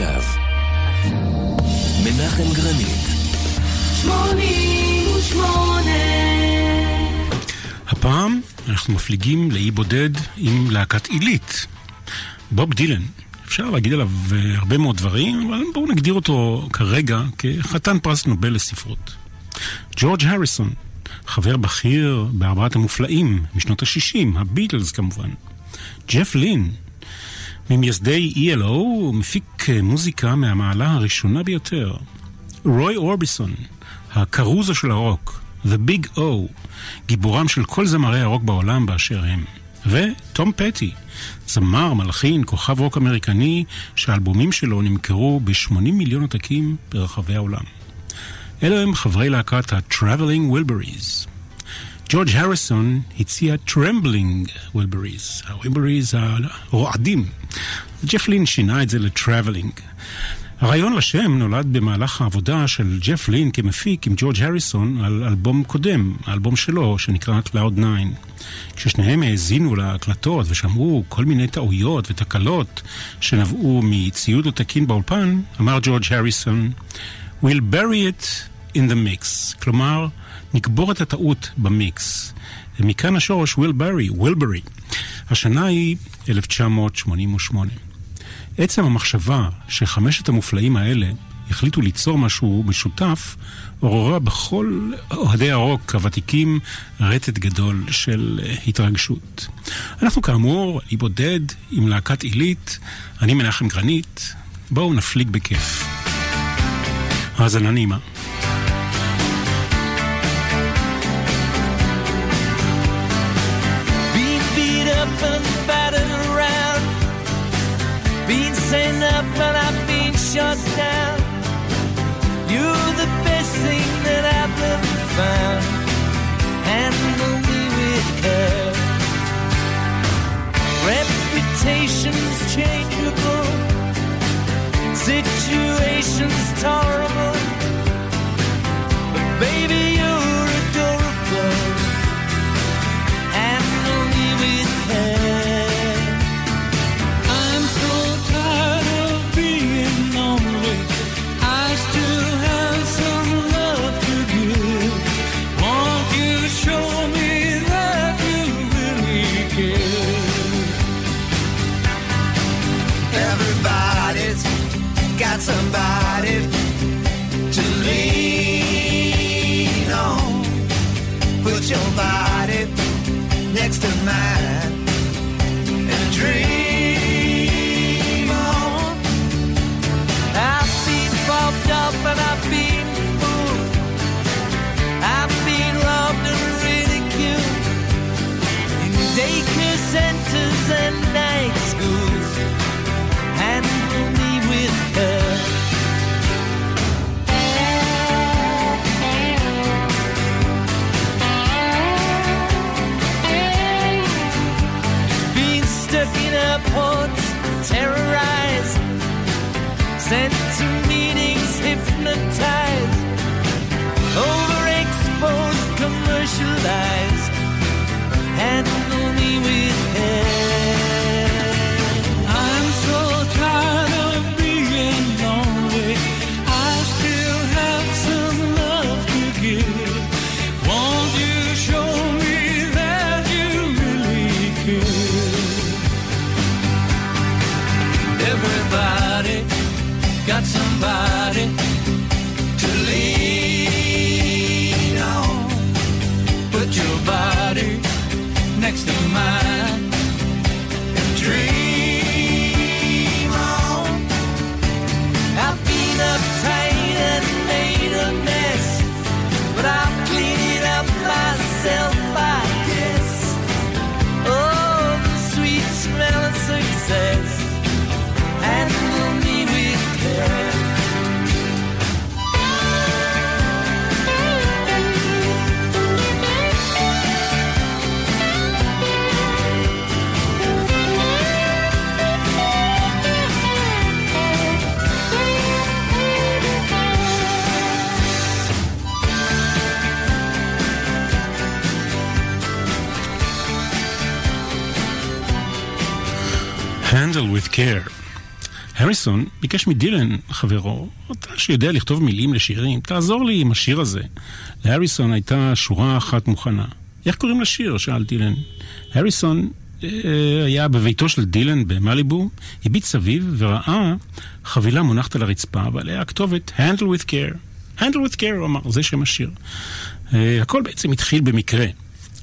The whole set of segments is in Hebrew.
עכשיו. מנחם גרנית. שמונים ושמונה. הפעם אנחנו מפליגים לאי בודד עם להקת עילית. בוב דילן. אפשר להגיד עליו אה, הרבה מאוד דברים, אבל בואו נגדיר אותו כרגע כחתן פרס נובל לספרות. ג'ורג' הריסון, חבר בכיר בארבעת המופלאים משנות ה-60, הביטלס כמובן. ג'ף לין, ממייסדי ELO, מפיק מוזיקה מהמעלה הראשונה ביותר. רוי אורביסון, הקרוזו של הרוק, The Big O, גיבורם של כל זמרי הרוק בעולם באשר הם. וטום פטי, זמר, מלחין, כוכב רוק אמריקני, שהאלבומים שלו נמכרו ב-80 מיליון עותקים ברחבי העולם. אלו הם חברי להקת ה-Traveling Wilburys. ג'ורג' הריסון הציע Trembling Wilburys, ה-Wilburys הרועדים. ג'ף לין שינה את זה ל-Traveling. הרעיון לשם נולד במהלך העבודה של ג'ף לין כמפיק עם ג'ורג' הריסון על אלבום קודם, האלבום שלו שנקרא Cloud 9. כששניהם האזינו להקלטות ושמעו כל מיני טעויות ותקלות שנבעו מציוד לא תקין באולפן, אמר ג'ורג' הריסון, We'll bury it in the mix. כלומר, נקבור את הטעות במיקס. ומכאן השורש bury, Wilbury. השנה היא 1988. עצם המחשבה שחמשת המופלאים האלה החליטו ליצור משהו משותף, עוררה בכל אוהדי הרוק הוותיקים רטט גדול של התרגשות. אנחנו כאמור, אי בודד עם להקת עילית, אני מנחם גרנית, בואו נפליג בכיף. האזנה נעימה. Shut down. You're the best thing that I've ever found. Handle me with care. Reputation's changeable, situation's tolerable. But baby, mind. Handle with care. הריסון ביקש מדילן, חברו, אתה שיודע לכתוב מילים לשירים, תעזור לי עם השיר הזה. להריסון הייתה שורה אחת מוכנה. איך קוראים לשיר? שאל דילן. הריסון אה, היה בביתו של דילן במליבו, הביט סביב וראה חבילה מונחת על הרצפה ועליה הכתובת Handle with care. Handle with care, הוא אמר, זה שם השיר. אה, הכל בעצם התחיל במקרה.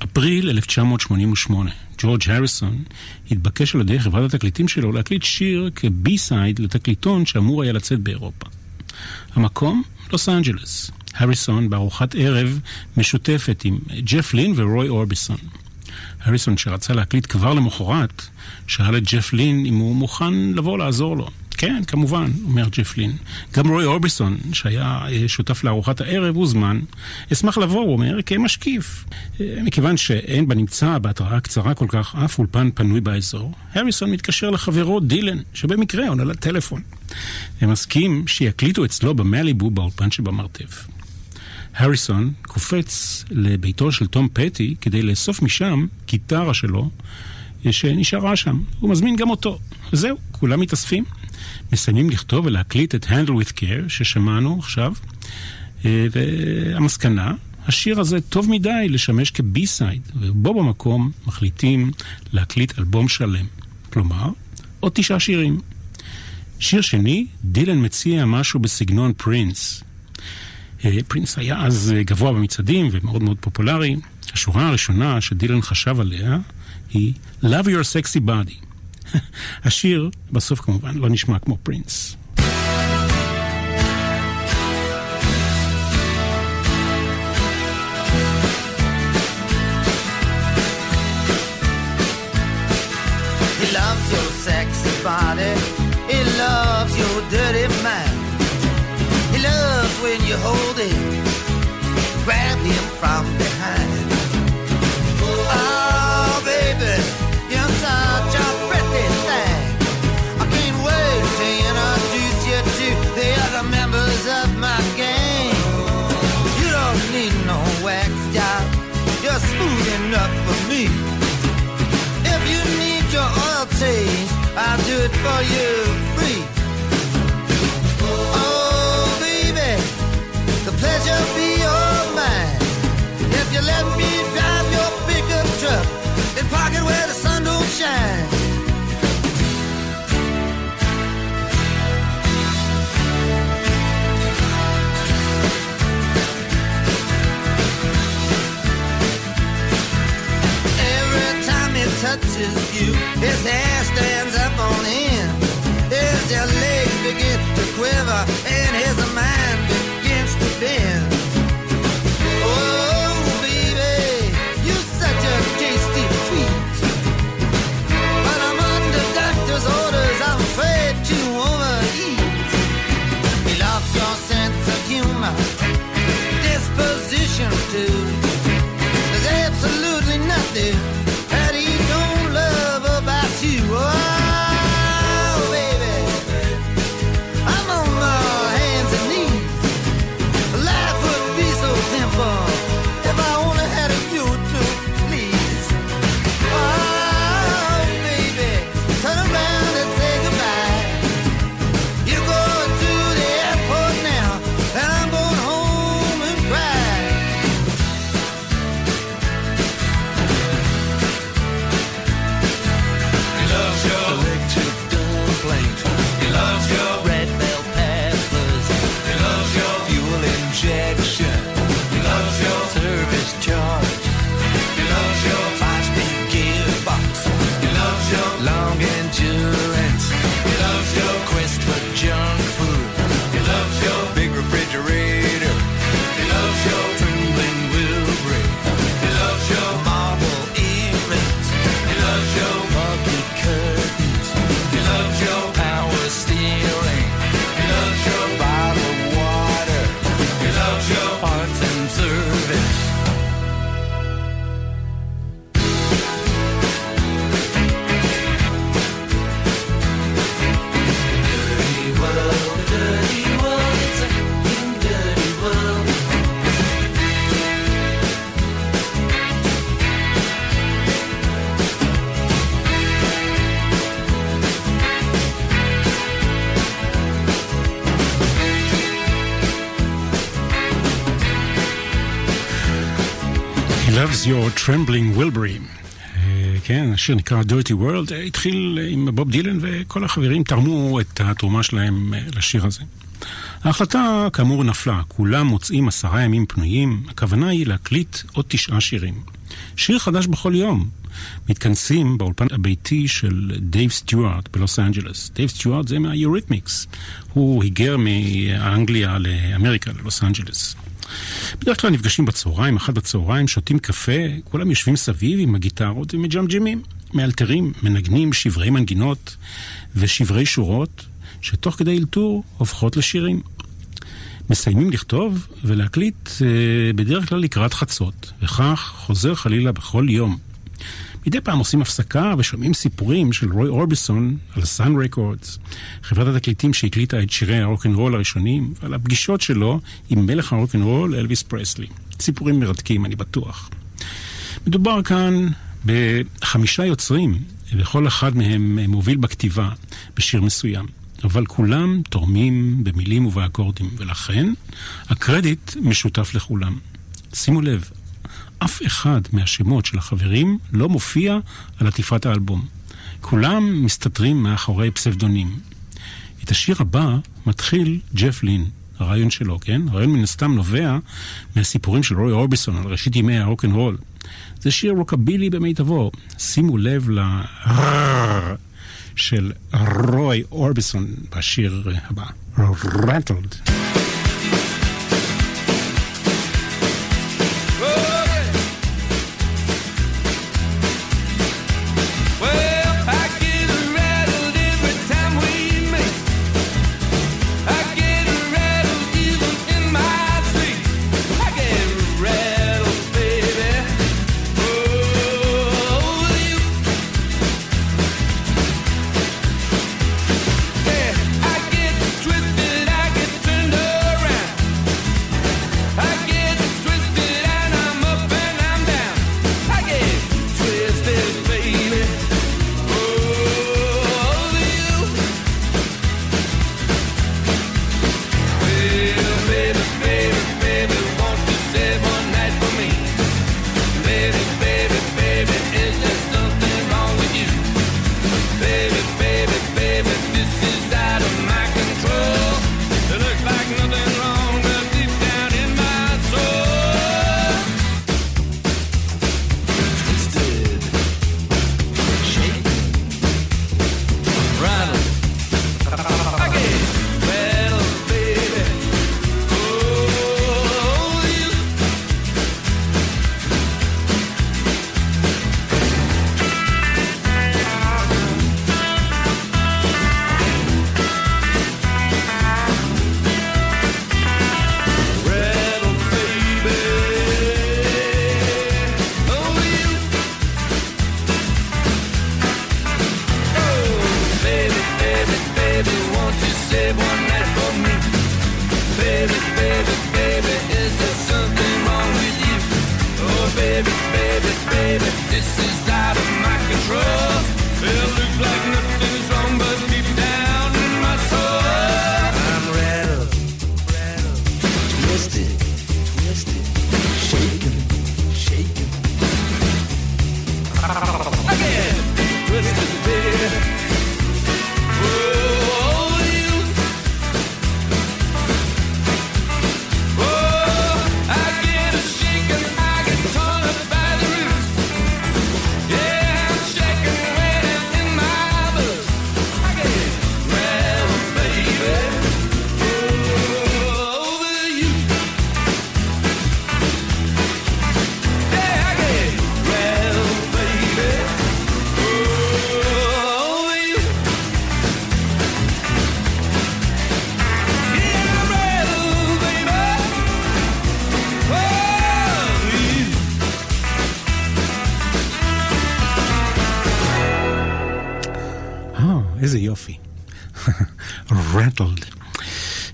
אפריל 1988, ג'ורג' הריסון התבקש על ידי חברת התקליטים שלו להקליט שיר כ B-side לתקליטון שאמור היה לצאת באירופה. המקום? לוס אנג'לס. הריסון בארוחת ערב משותפת עם ג'ף לין ורוי אורביסון. הריסון, שרצה להקליט כבר למחרת, שאל את ג'ף לין אם הוא מוכן לבוא לעזור לו. כן, כמובן, אומר ג'ף לין. גם רוי אורביסון, שהיה אה, שותף לארוחת הערב, הוזמן. אשמח לבוא, הוא אומר, כמשקיף. אה, מכיוון שאין בנמצא בהתראה קצרה כל כך אף אולפן פנוי באזור, הריסון מתקשר לחברו דילן, שבמקרה עונה לטלפון. הם מסכים שיקליטו אצלו במליבו באולפן שבמרתף. הריסון קופץ לביתו של תום פטי כדי לאסוף משם גיטרה שלו שנשארה שם. הוא מזמין גם אותו. זהו, כולם מתאספים. מסיימים לכתוב ולהקליט את Handle with Care ששמענו עכשיו, אה, והמסקנה, השיר הזה טוב מדי לשמש כ B-side, ובו במקום מחליטים להקליט אלבום שלם. כלומר, עוד תשעה שירים. שיר שני, דילן מציע משהו בסגנון פרינס. אה, פרינס היה אז אה, גבוה במצעדים ומאוד מאוד פופולרי. השורה הראשונה שדילן חשב עליה היא Love Your Sexy Body. השיר בסוף כמובן לא נשמע כמו פרינס. He loves your sexy body. He loves your dirty mind. He loves when you hold him, grab him from behind. Just enough for me. If you need your oil change, I'll do it for you free. He you, his hair stands up on end. His legs begin to quiver and his mind your trembling Wilbury. אה, כן, השיר נקרא Dirty World, אה, התחיל עם בוב דילן וכל החברים תרמו את התרומה שלהם לשיר הזה. ההחלטה כאמור נפלה, כולם מוצאים עשרה ימים פנויים, הכוונה היא להקליט עוד תשעה שירים. שיר חדש בכל יום. מתכנסים באולפן הביתי של דייב סטיוארט בלוס אנג'לס. דייב סטיוארט זה מהיוריתמיקס. הוא היגר מאנגליה לאמריקה, ללוס אנג'לס. בדרך כלל נפגשים בצהריים, אחת בצהריים, שותים קפה, כולם יושבים סביב עם הגיטרות ומג'מג'מים, מאלתרים, מנגנים שברי מנגינות ושברי שורות, שתוך כדי אלתור הופכות לשירים. מסיימים לכתוב ולהקליט אה, בדרך כלל לקראת חצות, וכך חוזר חלילה בכל יום. מדי פעם עושים הפסקה ושומעים סיפורים של רוי אורביסון על סאן רקורדס, חברת התקליטים שהקליטה את שירי הרוקנרול הראשונים, ועל הפגישות שלו עם מלך הרוקנרול אלוויס פרסלי. סיפורים מרתקים, אני בטוח. מדובר כאן בחמישה יוצרים, וכל אחד מהם מוביל בכתיבה בשיר מסוים. אבל כולם תורמים במילים ובאקורדים, ולכן הקרדיט משותף לכולם. שימו לב, אף אחד מהשמות של החברים לא מופיע על עטיפת האלבום. כולם מסתתרים מאחורי פסבדונים. את השיר הבא מתחיל ג'ף לין, הרעיון שלו, כן? הרעיון מן הסתם נובע מהסיפורים של רוי אורביסון על ראשית ימי הרוקנרול. זה שיר רוקבילי במיטבו. שימו לב ל... של רוי אורביסון בשיר הבא,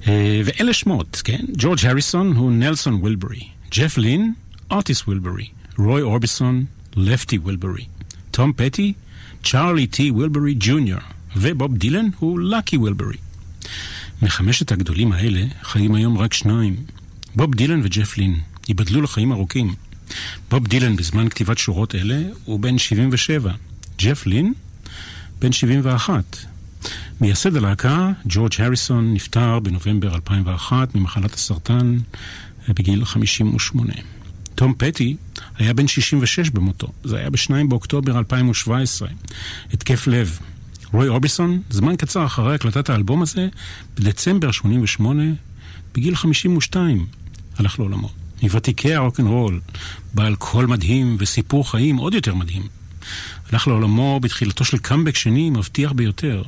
אה, ואלה שמות, כן? ג'ורג' הריסון הוא נלסון וילברי, ג'ף לין, אוטיס וילברי, רוי אורביסון, לפטי וילברי, תום פטי, צ'ארלי טי וילברי ג'וניור, ובוב דילן הוא לקי וילברי. מחמשת הגדולים האלה חיים היום רק שניים, בוב דילן וג'ף לין, ייבדלו לחיים ארוכים. בוב דילן בזמן כתיבת שורות אלה הוא בן 77, ג'ף לין בן 71, מייסד הלהקה, ג'ורג' הריסון, נפטר בנובמבר 2001 ממחלת הסרטן אה, בגיל 58. תום פטי היה בן 66 במותו, זה היה ב-2 באוקטובר 2017. התקף לב. רוי אוביסון, זמן קצר אחרי הקלטת האלבום הזה, בדצמבר 88, בגיל 52, הלך לעולמו. מוותיקי הרוקנרול, בעל קול מדהים וסיפור חיים עוד יותר מדהים. הלך לעולמו בתחילתו של קאמבק שני מבטיח ביותר.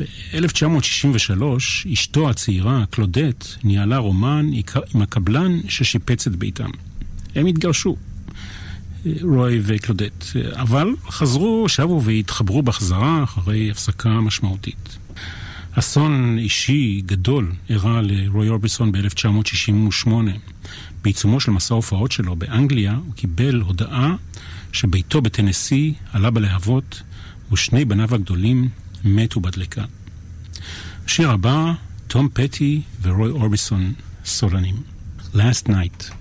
ב-1963, אשתו הצעירה, קלודט, ניהלה רומן עם הקבלן ששיפץ את ביתם. הם התגרשו, רוי וקלודט, אבל חזרו, שבו והתחברו בחזרה אחרי הפסקה משמעותית. אסון אישי גדול אירע לרוי אורביסון ב-1968. בעיצומו של מסע הופעות שלו באנגליה, הוא קיבל הודעה שביתו בטנסי עלה בלהבות ושני בניו הגדולים מתו בדלקה. השיר הבא, תום פטי ורוי אורביסון, סולנים. Last Night.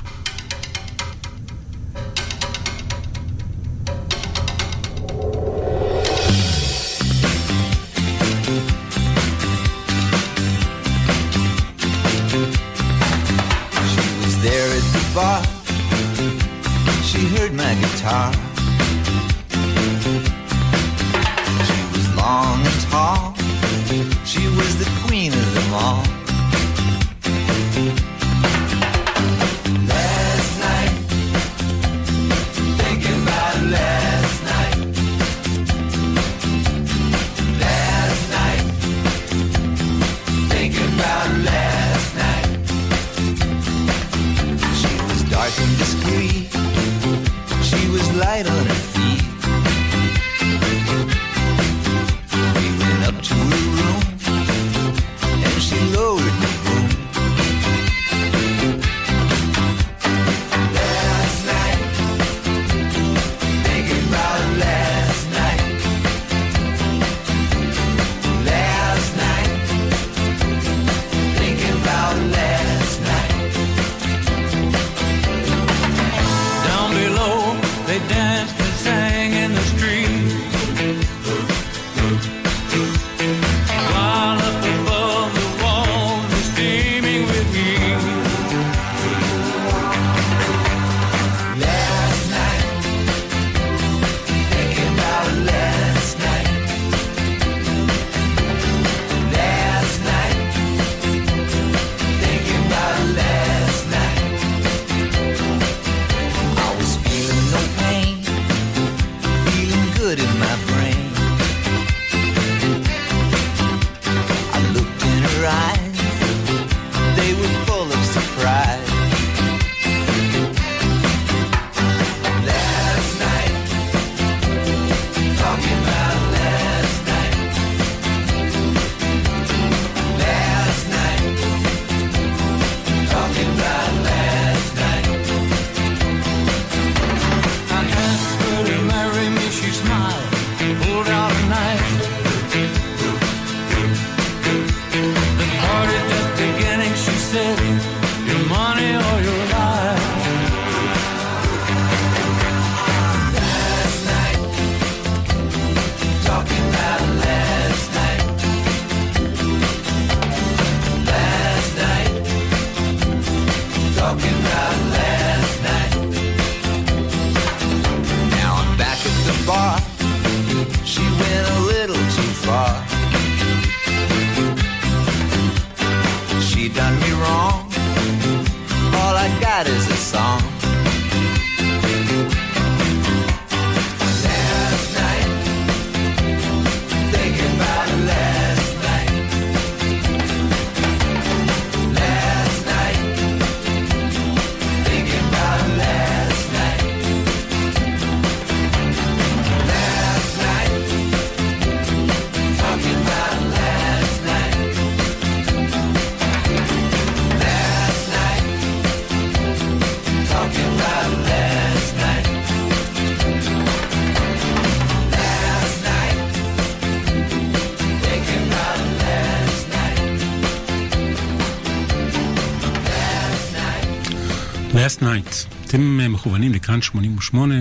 מכוונים לכאן 88,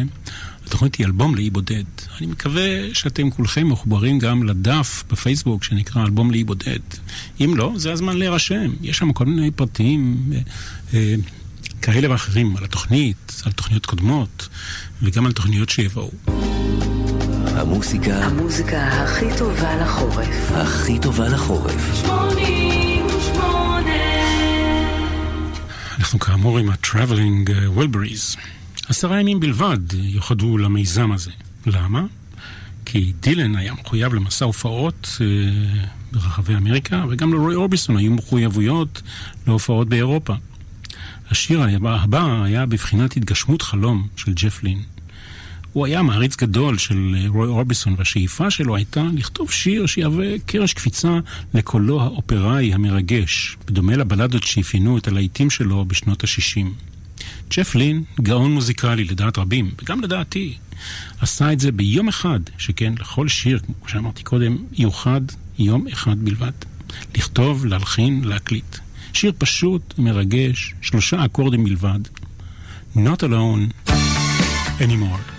התוכנית היא אלבום לאי בודד. אני מקווה שאתם כולכם מחוברים גם לדף בפייסבוק שנקרא אלבום לאי בודד. אם לא, זה הזמן להירשם. יש שם כל מיני פרטים אה, אה, כאלה ואחרים על התוכנית, על תוכניות קודמות, וגם על תוכניות שיבואו. המוסיקה המוזיקה הכי טובה לחורף. הכי טובה לחורף. 88 אנחנו כאמור עם ה-Traveling Wilburys. עשרה ימים בלבד יוחדו למיזם הזה. למה? כי דילן היה מחויב למסע הופעות אה, ברחבי אמריקה, וגם לרוי אורביסון היו מחויבויות להופעות באירופה. השיר הבא היה בבחינת התגשמות חלום של ג'ף לין. הוא היה מעריץ גדול של אה, רוי אורביסון, והשאיפה שלו הייתה לכתוב שיר שיהווה קרש קפיצה לקולו האופראי המרגש, בדומה לבלדות שאפיינו את הלהיטים שלו בשנות ה-60. ג'ף לין, גאון מוזיקלי לדעת רבים, וגם לדעתי, עשה את זה ביום אחד, שכן לכל שיר, כמו שאמרתי קודם, יוחד יום אחד בלבד. לכתוב, להלחין, להקליט. שיר פשוט, מרגש, שלושה אקורדים בלבד. Not alone anymore.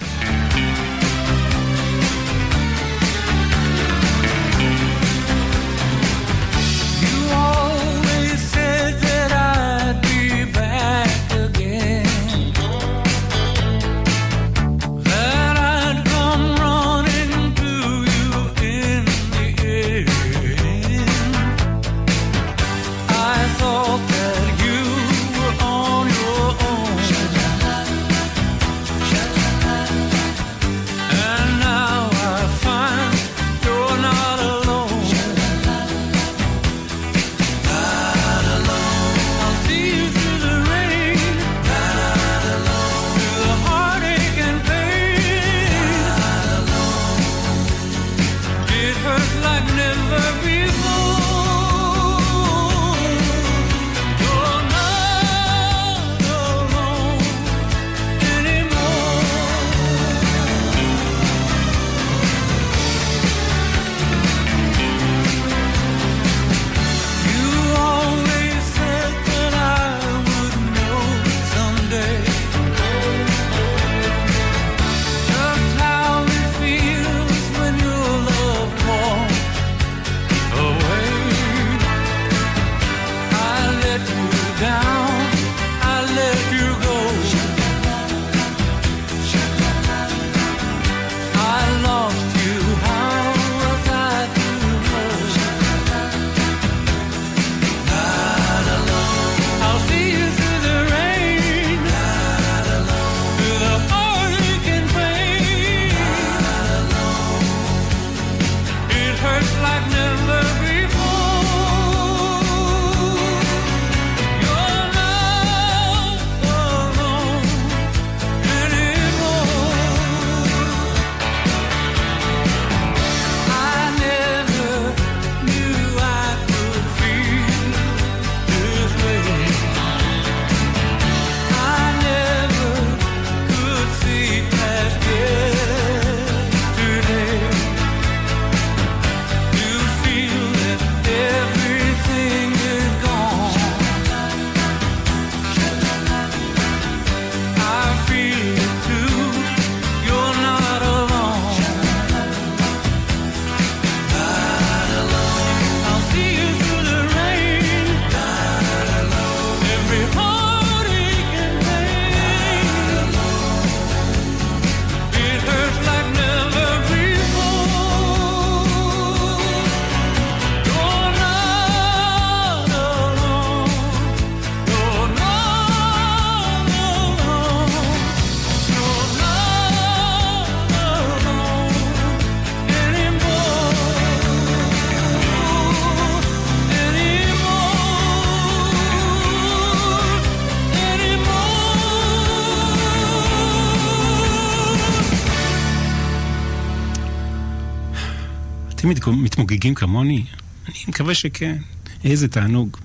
אתם מת- מתמוגגים כמוני? אני מקווה שכן. איזה תענוג.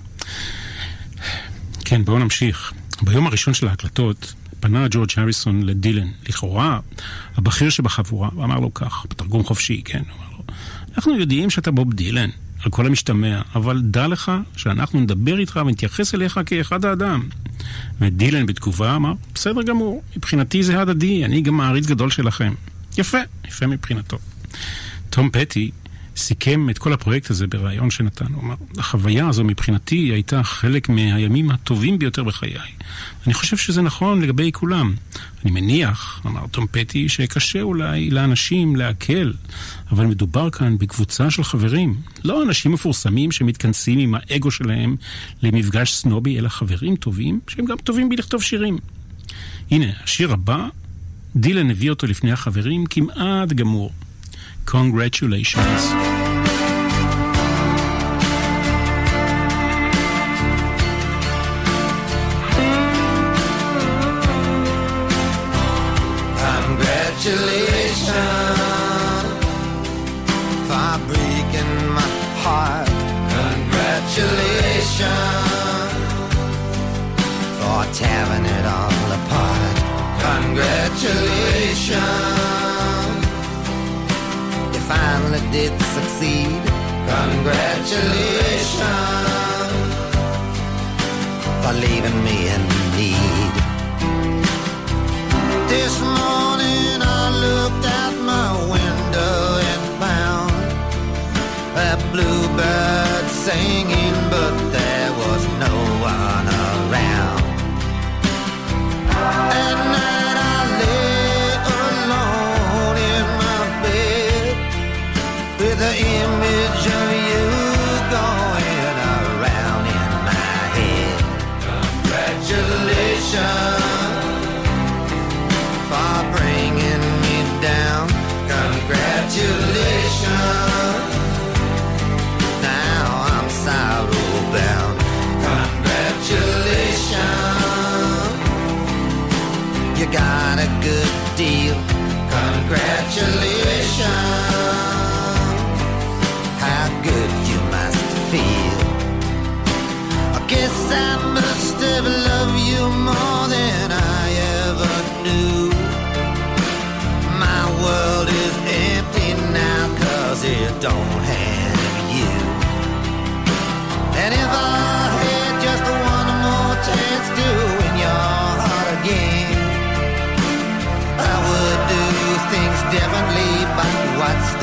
כן, בואו נמשיך. ביום הראשון של ההקלטות פנה ג'ורג' הריסון לדילן, לכאורה הבכיר שבחבורה, ואמר לו כך, בתרגום חופשי, כן, אמר לו, אנחנו יודעים שאתה בוב דילן, על כל המשתמע, אבל דע לך שאנחנו נדבר איתך ונתייחס אליך כאחד האדם. ודילן בתגובה אמר, בסדר גמור, מבחינתי זה הדדי, אני גם מעריץ גדול שלכם. יפה, יפה מבחינתו. תום פטי סיכם את כל הפרויקט הזה בריאיון שנתן. הוא אמר, החוויה הזו מבחינתי הייתה חלק מהימים הטובים ביותר בחיי. אני חושב שזה נכון לגבי כולם. אני מניח, אמר תום פטי, שקשה אולי לאנשים לעכל, אבל מדובר כאן בקבוצה של חברים. לא אנשים מפורסמים שמתכנסים עם האגו שלהם למפגש סנובי, אלא חברים טובים, שהם גם טובים בלכתוב שירים. הנה, השיר הבא, דילן הביא אותו לפני החברים כמעט גמור. Congratulations. Congratulations for breaking my heart. Congratulations for tearing it all apart. Congratulations, finally did succeed. Congratulations for leaving me in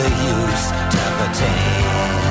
the use to pretend?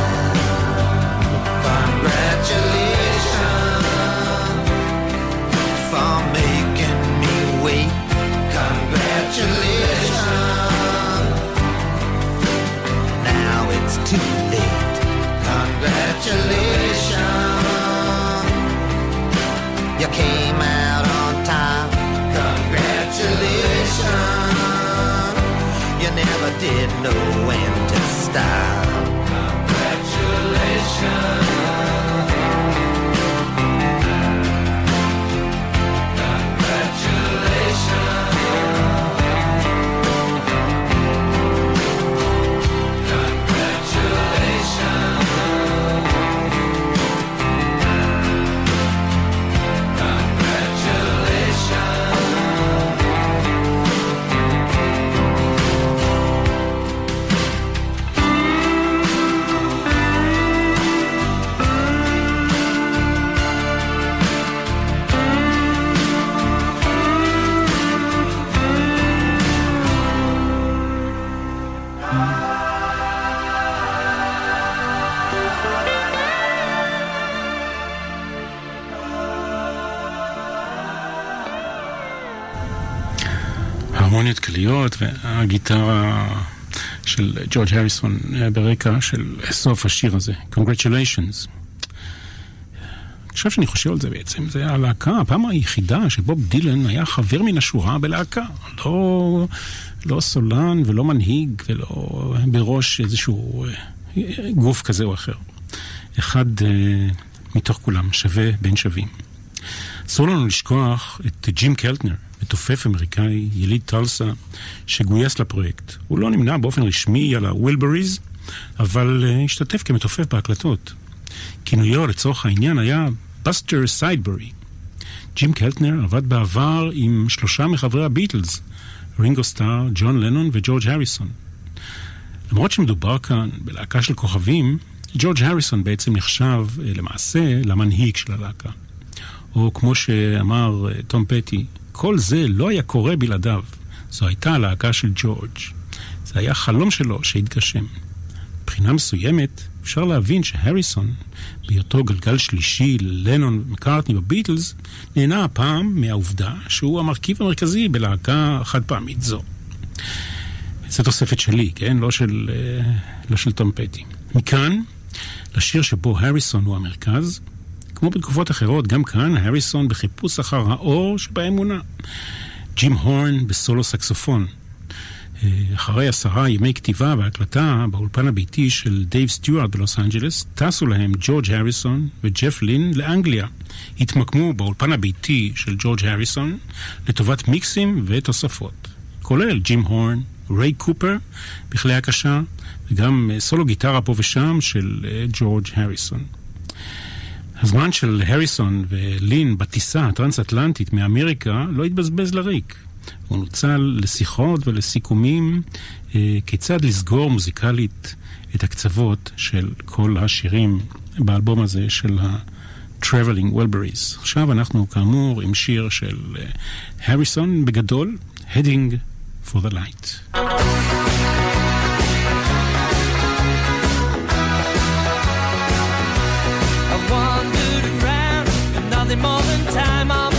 והגיטרה של ג'ורג' הריסון ברקע של סוף השיר הזה, Congratulations. עכשיו שאני חושב על זה בעצם, זה הלהקה, הפעם היחידה שבוב דילן היה חבר מן השורה בלהקה. לא, לא סולן ולא מנהיג ולא בראש איזשהו אה, גוף כזה או אחר. אחד אה, מתוך כולם, שווה בין שווים. אסור לנו לשכוח את ג'ים קלטנר, מתופף אמריקאי, יליד טלסה, שגויס לפרויקט. הוא לא נמנה באופן רשמי על הווילבריז, אבל אה, השתתף כמתופף בהקלטות. כינויו לצורך העניין היה בסטר סיידברי. ג'ים קלטנר עבד בעבר עם שלושה מחברי הביטלס, רינגו סטאר, ג'ון לנון וג'ורג' הריסון. למרות שמדובר כאן בלהקה של כוכבים, ג'ורג' הריסון בעצם נחשב אה, למעשה למנהיג של הלהקה. או כמו שאמר אה, תום פטי, כל זה לא היה קורה בלעדיו. זו הייתה הלהקה של ג'ורג'. זה היה חלום שלו שהתגשם. מבחינה מסוימת, אפשר להבין שהריסון, בהיותו גלגל שלישי ללנון ומקארטני בביטלס, נהנה הפעם מהעובדה שהוא המרכיב המרכזי בלהקה חד פעמית זו. זו תוספת שלי, כן? לא של, אה, לא של תום פטי. מכאן, לשיר שבו הריסון הוא המרכז, כמו בתקופות אחרות, גם כאן הריסון בחיפוש אחר האור שבאמונה. ג'ים הורן בסולו סקסופון. אה, אחרי עשרה ימי כתיבה והקלטה באולפן הביתי של דייב סטיוארט בלוס אנג'לס, טסו להם ג'ורג' הריסון וג'ף לין לאנגליה. התמקמו באולפן הביתי של ג'ורג' הריסון לטובת מיקסים ותוספות, כולל ג'ים הורן, ריי קופר בכלי הקשה, וגם אה, סולו גיטרה פה ושם של אה, ג'ורג' הריסון. הזמן של הריסון ולין בטיסה הטרנס-אטלנטית מאמריקה לא התבזבז לריק. הוא נוצל לשיחות ולסיכומים אה, כיצד לסגור מוזיקלית את הקצוות של כל השירים באלבום הזה של ה-Traveling Wellberries. עכשיו אנחנו כאמור עם שיר של הריסון בגדול, Heading for the Light. Sunday morning time. I'm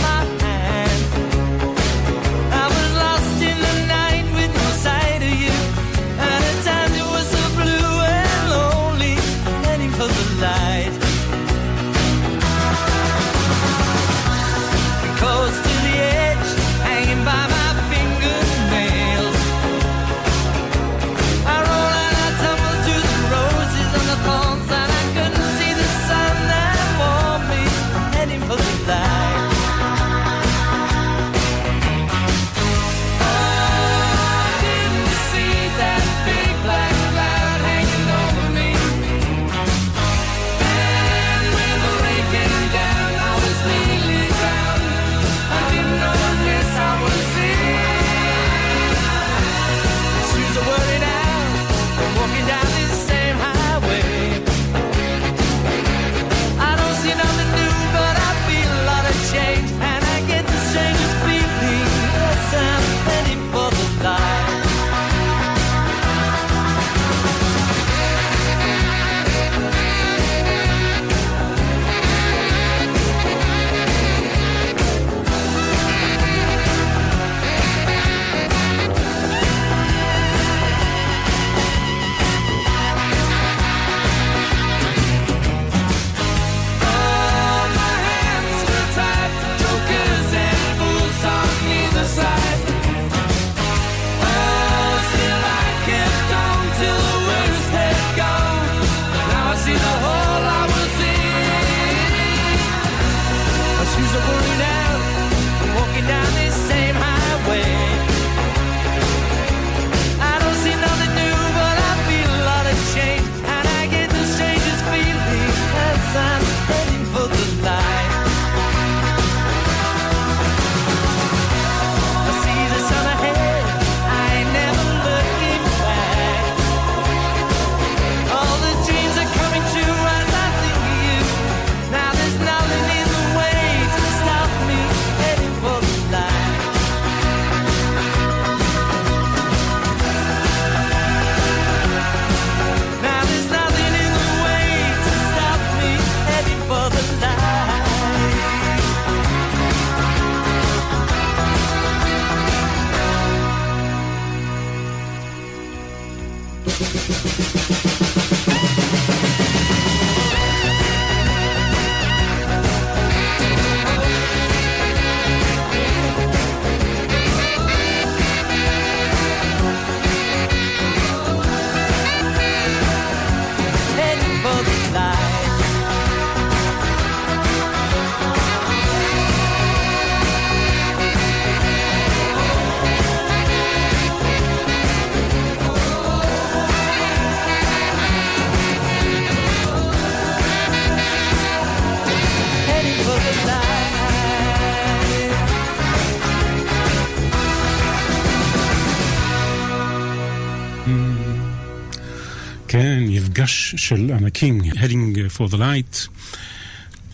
מפגש של ענקים, Heading for the Light.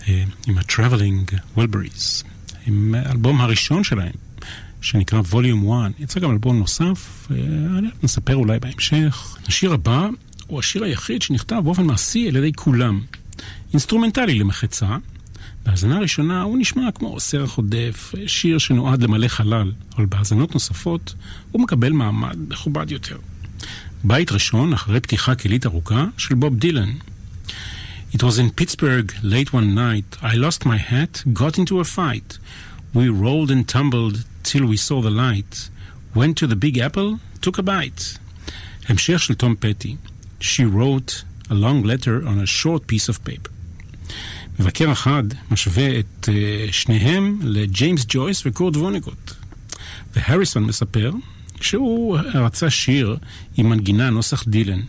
אה, עם ה-Traveling Wilburys, עם האלבום הראשון שלהם, שנקרא Volume 1. יצא גם אלבום נוסף, אה, נספר אולי בהמשך. השיר הבא הוא השיר היחיד שנכתב באופן מעשי על ידי כולם. אינסטרומנטלי למחצה. בהאזנה הראשונה הוא נשמע כמו סרח עודף, שיר שנועד למלא חלל, אבל בהאזנות נוספות הוא מקבל מעמד מכובד יותר. בית ראשון אחרי פתיחה כלית ארוכה של בוב דילן. It was in Pittsburgh late one night. I lost my hat, got into a fight. We rolled and tumbled till we saw the light. Went to the Big Apple, took a bite. המשך של תום פטי. She wrote a long letter on a short piece of paper. מבקר אחד משווה את uh, שניהם לג'יימס ג'ויס וקורט וונגוט. והריסון מספר שהוא רצה שיר עם מנגינה נוסח דילן.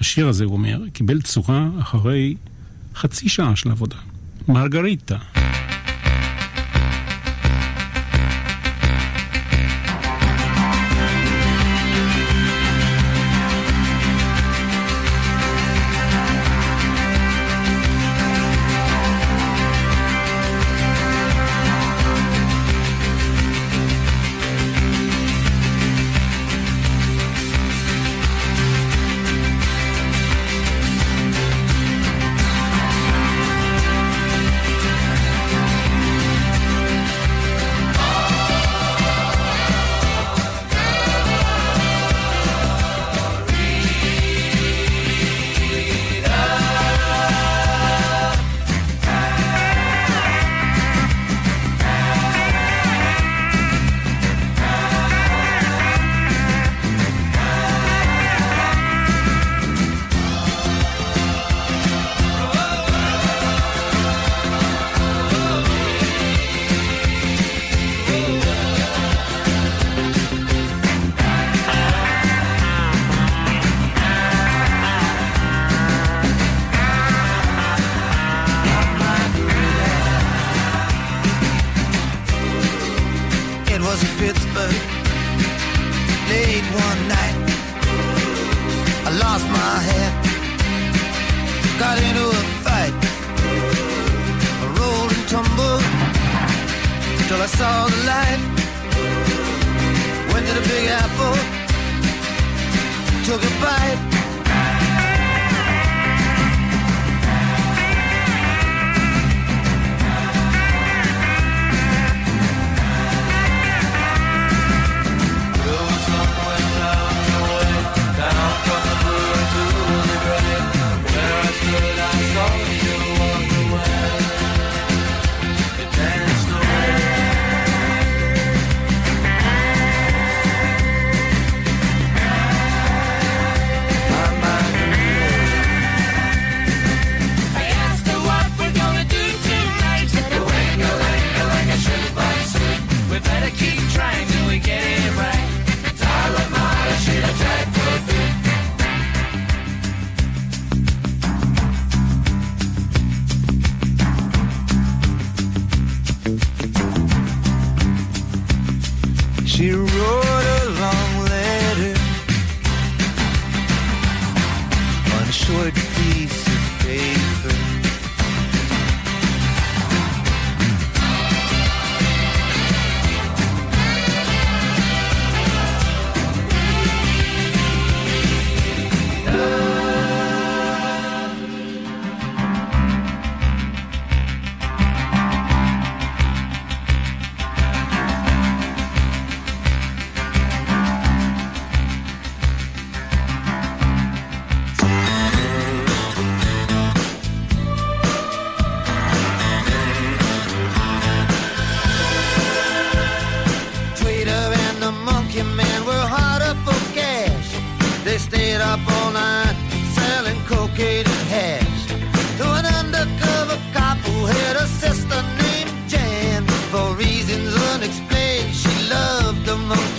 השיר הזה, הוא אומר, קיבל צורה אחרי חצי שעה של עבודה. מרגריטה.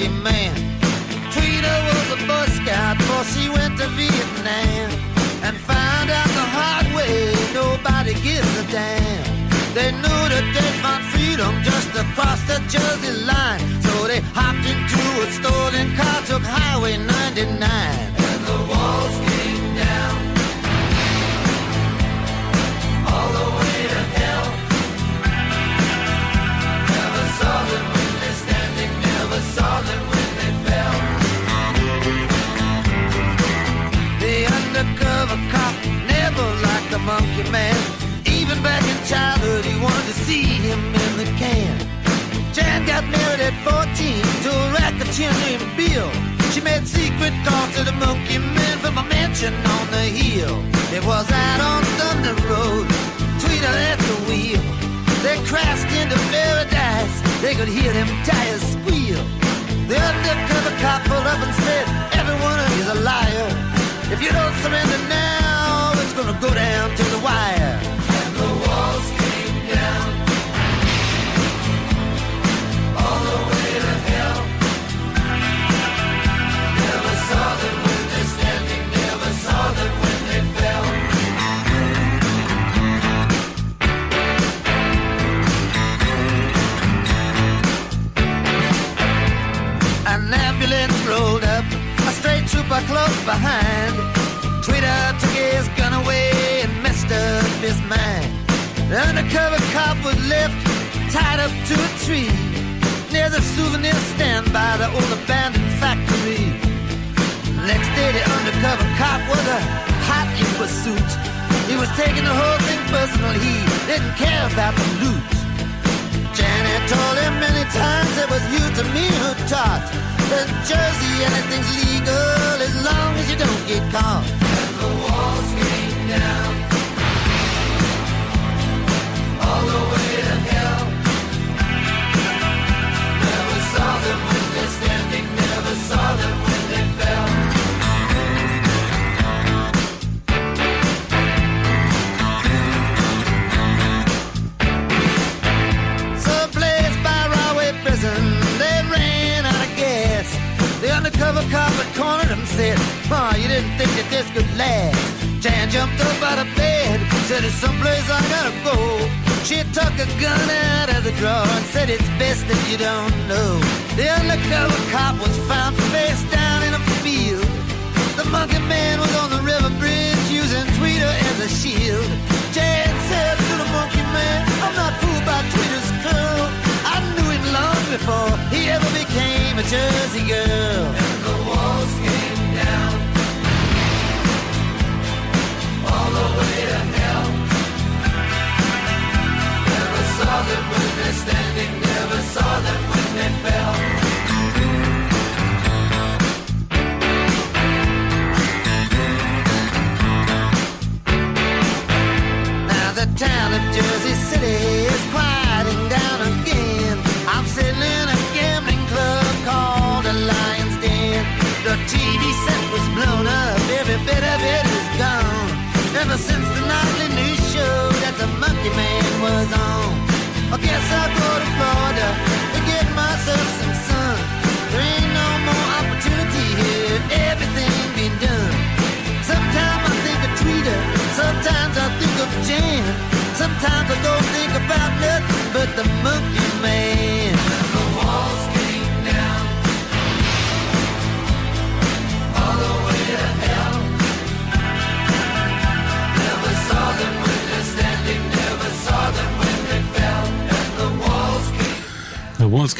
The Man. Tweeter was a Boy Scout before she went to Vietnam. And found out the hard way, nobody gives a damn. They knew that they'd find freedom just across the Jersey line. So they hopped into a stolen car, took Highway 99. And the walls came of a cop, never like the monkey man. Even back in childhood, he wanted to see him in the can. Jan got married at 14 to a racketeer named Bill. She made secret calls to the monkey man from a mansion on the hill. It was out on Thunder Road, Tweeter at the wheel. They crashed into paradise, they could hear them tires squeal. The undercover cop pulled up and said, Everyone is a liar. If you don't surrender now, it's gonna go down to the wire. Was left tied up to a tree near the souvenir stand by the old abandoned factory. Next day, the undercover cop was a hot in pursuit. He was taking the whole thing personal. He didn't care about the loot. Janet told him many times it was you to me who taught that Jersey anything's legal as long as you don't get caught. The walls came down this could last. Jan jumped up out of bed, said, It's someplace I gotta go. She took a gun out of the drawer and said, It's best that you don't know. Then the undercover cop was found face down in a field. The monkey man was on the river bridge using Tweeter as a shield. Jan said to the monkey man, I'm not fooled by Tweeter's curl. I knew him long before he ever became a Jersey girl. And the walls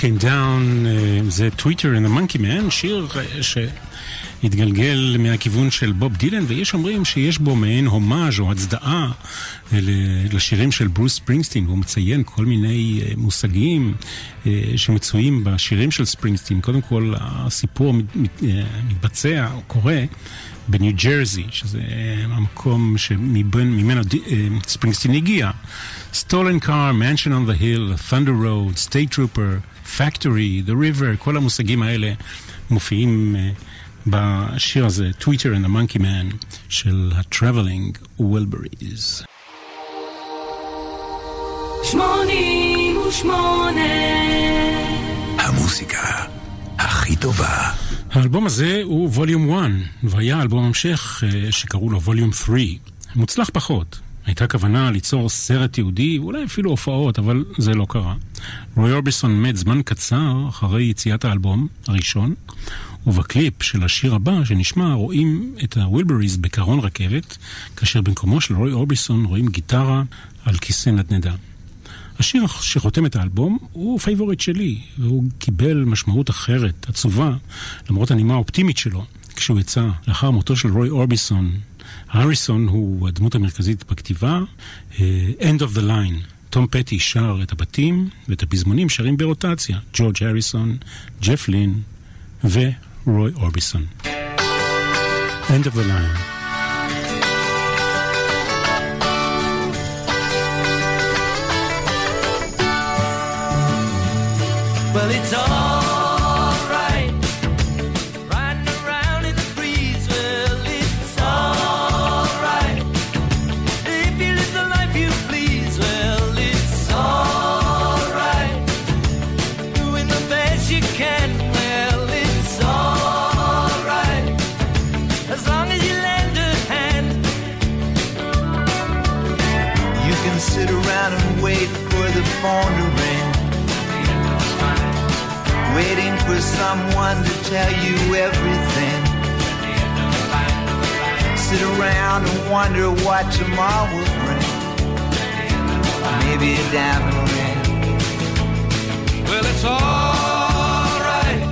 Came Down, אה, זה טוויטר and the Monkey Man, שיר אה, שהתגלגל מהכיוון של בוב דילן, ויש אומרים שיש בו מעין הומאז' או הצדעה אה, לשירים של ברוס ספרינגסטין, והוא מציין כל מיני מושגים שמצויים בשירים של ספרינגסטין. קודם כל, הסיפור מת- מת- מתבצע או קורה. בניו ג'רזי, שזה המקום שממנו ספרינגסטין הגיע. Stolen car, mansion on the hill, thunder road, state trooper, factory, the river, כל המושגים האלה מופיעים אה, בשיר הזה, Twitter and the Monkey Man של ה-Traveling Wilburys. שמונים ושמונה המוסיקה הכי טובה. האלבום הזה הוא ווליום 1, והיה אלבום המשך אה, שקראו לו ווליום 3. מוצלח פחות. הייתה כוונה ליצור סרט ייעודי, ואולי אפילו הופעות, אבל זה לא קרה. רוי אורביסון מת זמן קצר אחרי יציאת האלבום הראשון, ובקליפ של השיר הבא שנשמע רואים את הווילבריז בקרון רכבת, כאשר במקומו של רוי אורביסון רואים גיטרה על כיסא נדנדה. השיר שחותם את האלבום הוא favorite שלי, והוא קיבל משמעות אחרת, עצובה, למרות הנימה האופטימית שלו, כשהוא יצא לאחר מותו של רוי אורביסון. הריסון הוא הדמות המרכזית בכתיבה, אה, End of the Line. תום פטי שר את הבתים, ואת הפזמונים שרים ברוטציה, ג'ורג' הריסון, ג'ף לין ורוי אורביסון. End of the line. Well, it's alright. Sit around and wait for the phone to ring. Waiting for someone to tell you everything. Sit around and wonder what tomorrow will bring. Maybe a diamond ring. Well, it's alright.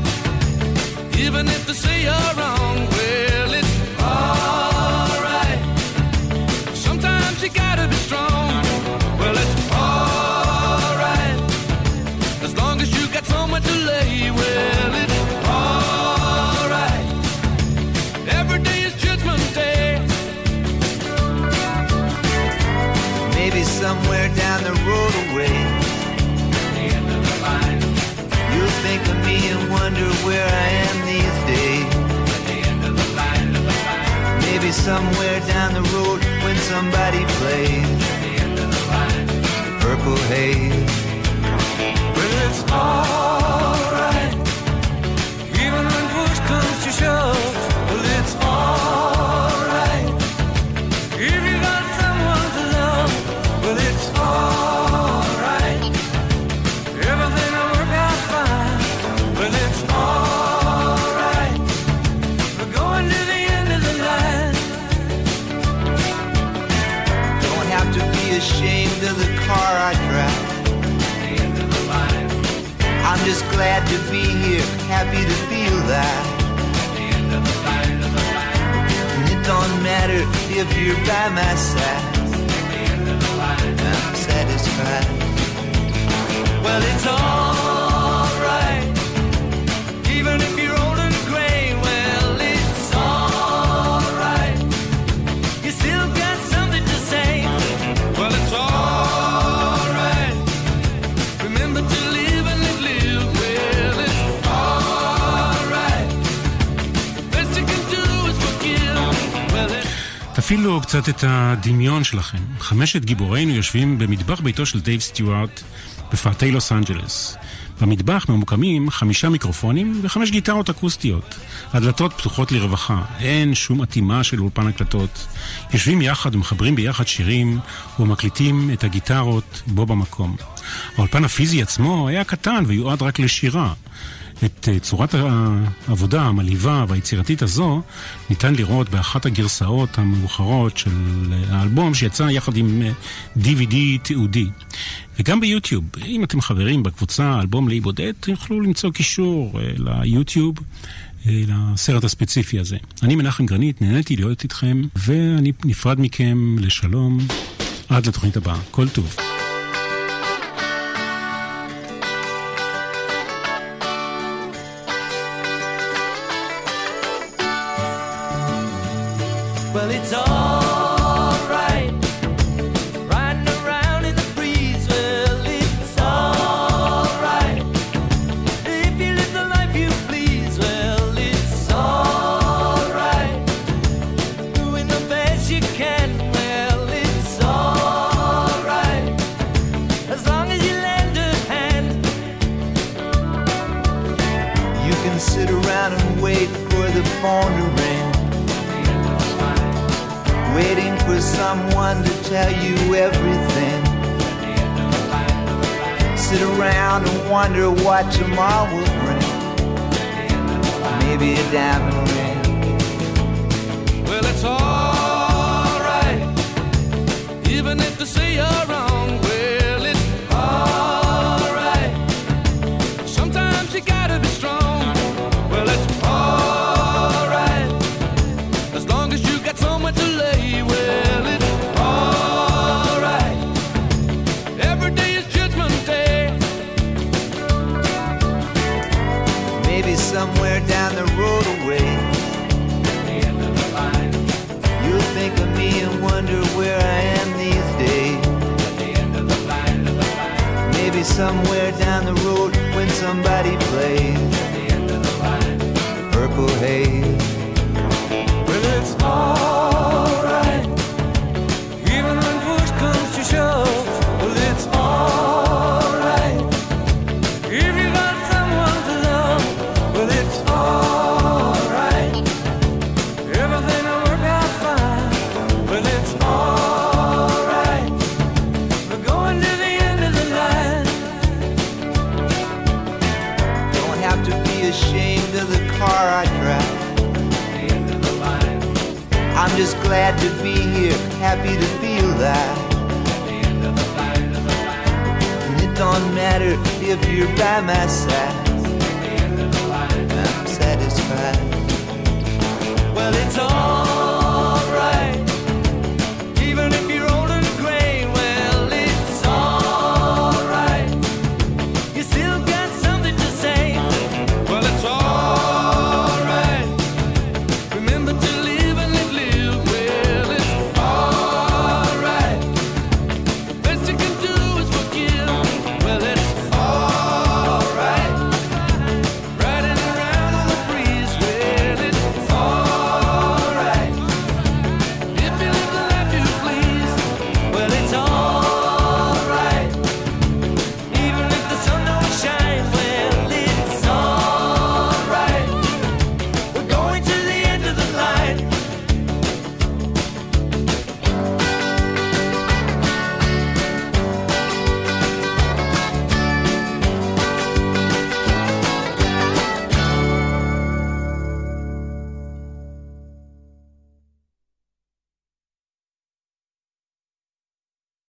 Even if they say you're wrong, well, it's alright. Sometimes you gotta be somewhere down the road when somebody plays Purple Haze. Well, it's alright. Even when push comes to shove, just glad to be here, happy to feel that. And it don't matter if you're by my side. I'm satisfied. Well, it's alright. Even if תפעילו קצת את הדמיון שלכם. חמשת גיבורינו יושבים במטבח ביתו של דייב סטיוארט בפאתי לוס אנג'לס. במטבח ממוקמים חמישה מיקרופונים וחמש גיטרות אקוסטיות. הדלתות פתוחות לרווחה, אין שום אטימה של אולפן הקלטות. יושבים יחד ומחברים ביחד שירים ומקליטים את הגיטרות בו במקום. האולפן הפיזי עצמו היה קטן ויועד רק לשירה. את אה, צורת העבודה המלהיבה והיצירתית הזו ניתן לראות באחת הגרסאות המאוחרות של אה, האלבום שיצא יחד עם אה, DVD תיעודי. וגם ביוטיוב, אם אתם חברים בקבוצה אלבום לאי בודד, תוכלו למצוא קישור אה, ליוטיוב. אה, לסרט הספציפי הזה. אני מנחם גרנית, נהניתי להיות איתכם, ואני נפרד מכם לשלום עד לתוכנית הבאה. כל טוב.